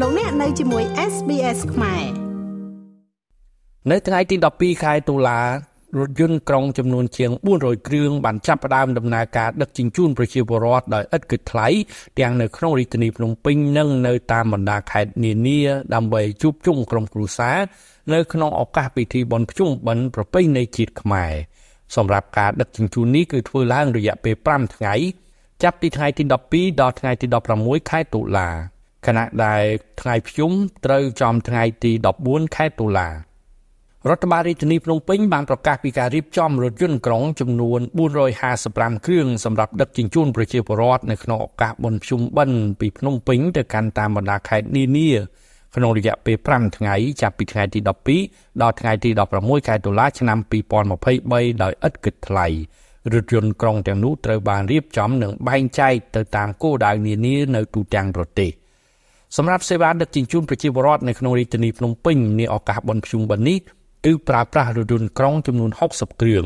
លោកអ្នកនៅជាមួយ SBS ខ្មែរនៅថ្ងៃទី12ខែតុលារថយន្តក្រុងចំនួនជាង400គ្រឿងបានចាប់ផ្ដើមដំណើរការដឹកជញ្ជូនប្រជាពលរដ្ឋដោយឥតគិតថ្លៃទាំងនៅក្នុងរាជធានីភ្នំពេញនិងនៅតាមបណ្ដាខេត្តនានាដើម្បីជួបជុំក្រុមគ្រួសារនៅក្នុងឱកាសពិធីបុណ្យភ្ជុំបិណ្ឌប្រពៃណីជាតិខ្មែរសម្រាប់ការដឹកជញ្ជូននេះគឺធ្វើឡើងរយៈពេល5ថ្ងៃ ចាប់ពីថ្ងៃទី12ដល់ថ្ងៃទី16ខែតុលា ខណៈដែលថ្ងៃភ្ជុំត្រូវចំថ្ងៃទី14ខែតុលារដ្ឋបាលរាជធានីភ្នំពេញបានប្រកាសពីការរៀបចំរថយន្តក្រុងចំនួន455គ្រឿងសម្រាប់ដឹកជញ្ជូនប្រជាពលរដ្ឋនៅក្នុងឱកាសបុណ្យភ្ជុំបិណ្ឌពីភ្នំពេញទៅកាន់តាមបណ្ដាខេត្តនានាក្នុងរយៈពេល5ថ្ងៃចាប់ពីថ្ងៃទី12ដល់ថ្ងៃទី16ខែតុលាឆ្នាំ2023ដោយឥតគិតថ្លៃរថយន្តក្រុងទាំងនោះត្រូវបានរៀបចំនិងបែងចែកទៅតាមគោលដៅនានានៅទូទាំងប្រទេស សម្រាប់សេវាដឹកជញ្ជូនប្រជាពលរដ្ឋនៅក្នុងរាជធានីភ្នំពេញនាឱកាសបុណ្យភ្ជុំបិណ្ឌនេះគឺប្រើប្រាស់រថយន្តក្រុងចំនួន60គ្រឿង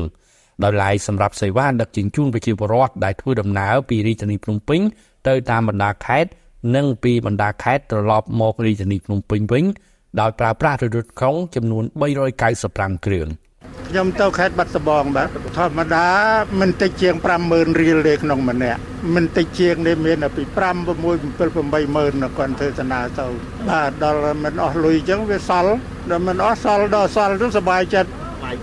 ដោយឡែកសម្រាប់សេវាដឹកជញ្ជូនប្រជាពលរដ្ឋដែលធ្វើដំណើរពីរាជធានីភ្នំពេញទៅតាមបណ្ដាខេត្តនិងពីបណ្ដាខេត្តត្រឡប់មករាជធានីភ្នំពេញវិញដោយប្រើប្រាស់រថយន្តក្រុងចំនួន395គ្រឿង ខ្ញុំទៅខេត្តបាត់ដំបងបាទធម្មតាមិនតិចជាង50000រៀលទេក្នុងម្នាក់មិនតិចជាងនេះមានពី5 6 7 80000នៅគាត់ធ្វើសនាទៅបាទដល់មិនអស់លុយអញ្ចឹងវាសល់ដល់មិនអស់សល់ដល់សល់ទៅសុបាយចិត្ត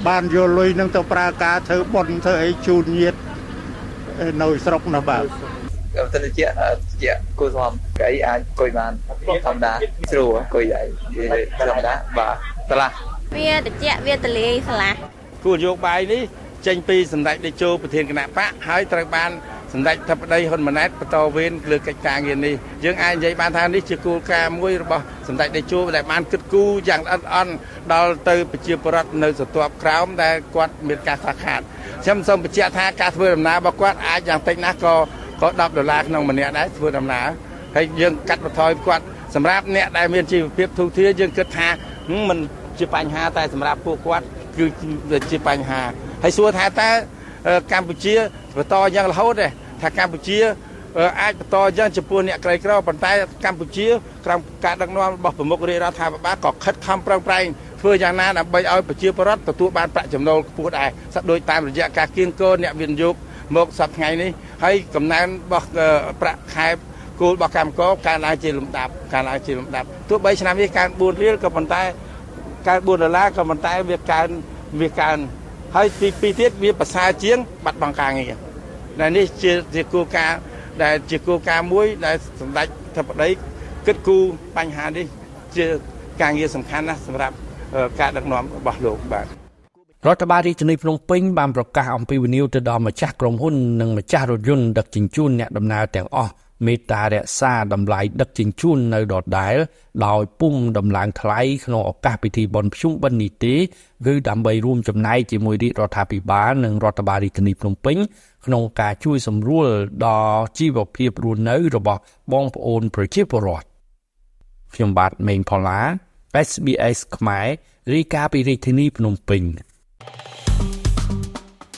បានយកលុយនឹងទៅប្រើការធ្វើបុណ្យធ្វើអីជូនញាតិនៅស្រុកនោះបាទទៅជាជាគូសំកៃអាចអង្គុយបានធម្មតាស្រួលអង្គុយហើយធម្មតាបាទឆ្លាស់ វាតិចវាតលេឆ្លាស់គោលនយោបាយនេះចេញពីសម្ដេចតេជោប្រធានគណៈបកហើយត្រូវបានសម្ដេចធិបតីហ៊ុនម៉ាណែតបន្តវេនលើកិច្ចការងារនេះយើងអាចនិយាយបានថានេះជាគោលការណ៍មួយរបស់សម្ដេចតេជោដែលបានគិតគូរយ៉ាងល្អិតល្អន់ដល់ទៅប្រជាពលរដ្ឋនៅសន្ទាប់ក្រោមដែលគាត់មានការខ្វះខាតខ្ញុំសូមបញ្ជាក់ថាការធ្វើដំណើររបស់គាត់អាចយ៉ាងតិចណាស់ក៏ក៏10ដុល្លារក្នុងម្នាក់ដែរធ្វើដំណើរហើយយើងកាត់បន្ថយគាត់សម្រាប់អ្នកដែលមានជីវភាពធូរធារយើងគិតថាមិន ជាបញ្ហាតែសម្រាប់ពួកគាត់គឺជាបញ្ហាហើយសួរថាតើកម្ពុជាបន្តយ៉ាងរហូតទេថាកម្ពុជាអាចបន្តយ៉ាងចំពោះអ្នកក្រីក្រប៉ុន្តែកម្ពុជាក្រោមការដឹកនាំរបស់ប្រមុខរាជរដ្ឋាភិបាលក៏ខិតខំប្រឹងប្រែងធ្វើយ៉ាងណាដើម្បីឲ្យប្រជាពលរដ្ឋទទួលបានប្រាក់ចំណូលខ្ពស់ដែរសដូចតាមរយៈការគៀងគរអ្នកវិនិយោគមកសប្តាហ៍ថ្ងៃនេះហើយកំណើនរបស់ប្រាក់ខែគោលរបស់កម្មករកើនឡើងជាលំដាប់កើនឡើងជាលំដាប់ទោះបីឆ្នាំនេះកើន4រៀលក៏ប៉ុន្តែ កើន4ដុល្លារក៏ប៉ុន្តែវាកើនវាកើនហើយទីពីរទៀតវាប្រសើរជាងបាត់បង់ការងារដែលនេះជាជាគោលការណ៍ដែលជាគោលការណ៍មួយដែលសម្ដេចធិបតីគិតគូរបញ្ហានេះជាការងារសំខាន់ណាស់សម្រាប់ការដឹកនាំរបស់លោកបាទរដ្ឋបាលរាជធានីភ្នំពេញបានប្រកាសអំពីវិនិយោគទៅដល់ម្ចាស់ក្រុមហ៊ុននិងម្ចាស់រថយន្តដឹកជញ្ជូនអ្នកដំណើរទាំងអស់ មេត្តារក្សាតម្លៃដឹកជញ្ជូននៅដដែល ដោយពុំដំឡើងថ្លៃក្នុងឱកាសពិធីបុណ្យភ្ជុំបិណ្ឌនេះទេគឺដើម្បីរួមចំណែកជាមួយរាជរដ្ឋាភិបាលនិងរដ្ឋបាលរាជធានីភ្នំពេញក្នុងការជួយសម្រួលដល់ជីវភាពរស់នៅរបស់បងប្អូនប្រជាពលរដ្ឋខ្ញុំបាទមេងផល្លា SBS ខ្មែររាយការណ៍ពីរាជធានីភ្នំពេញ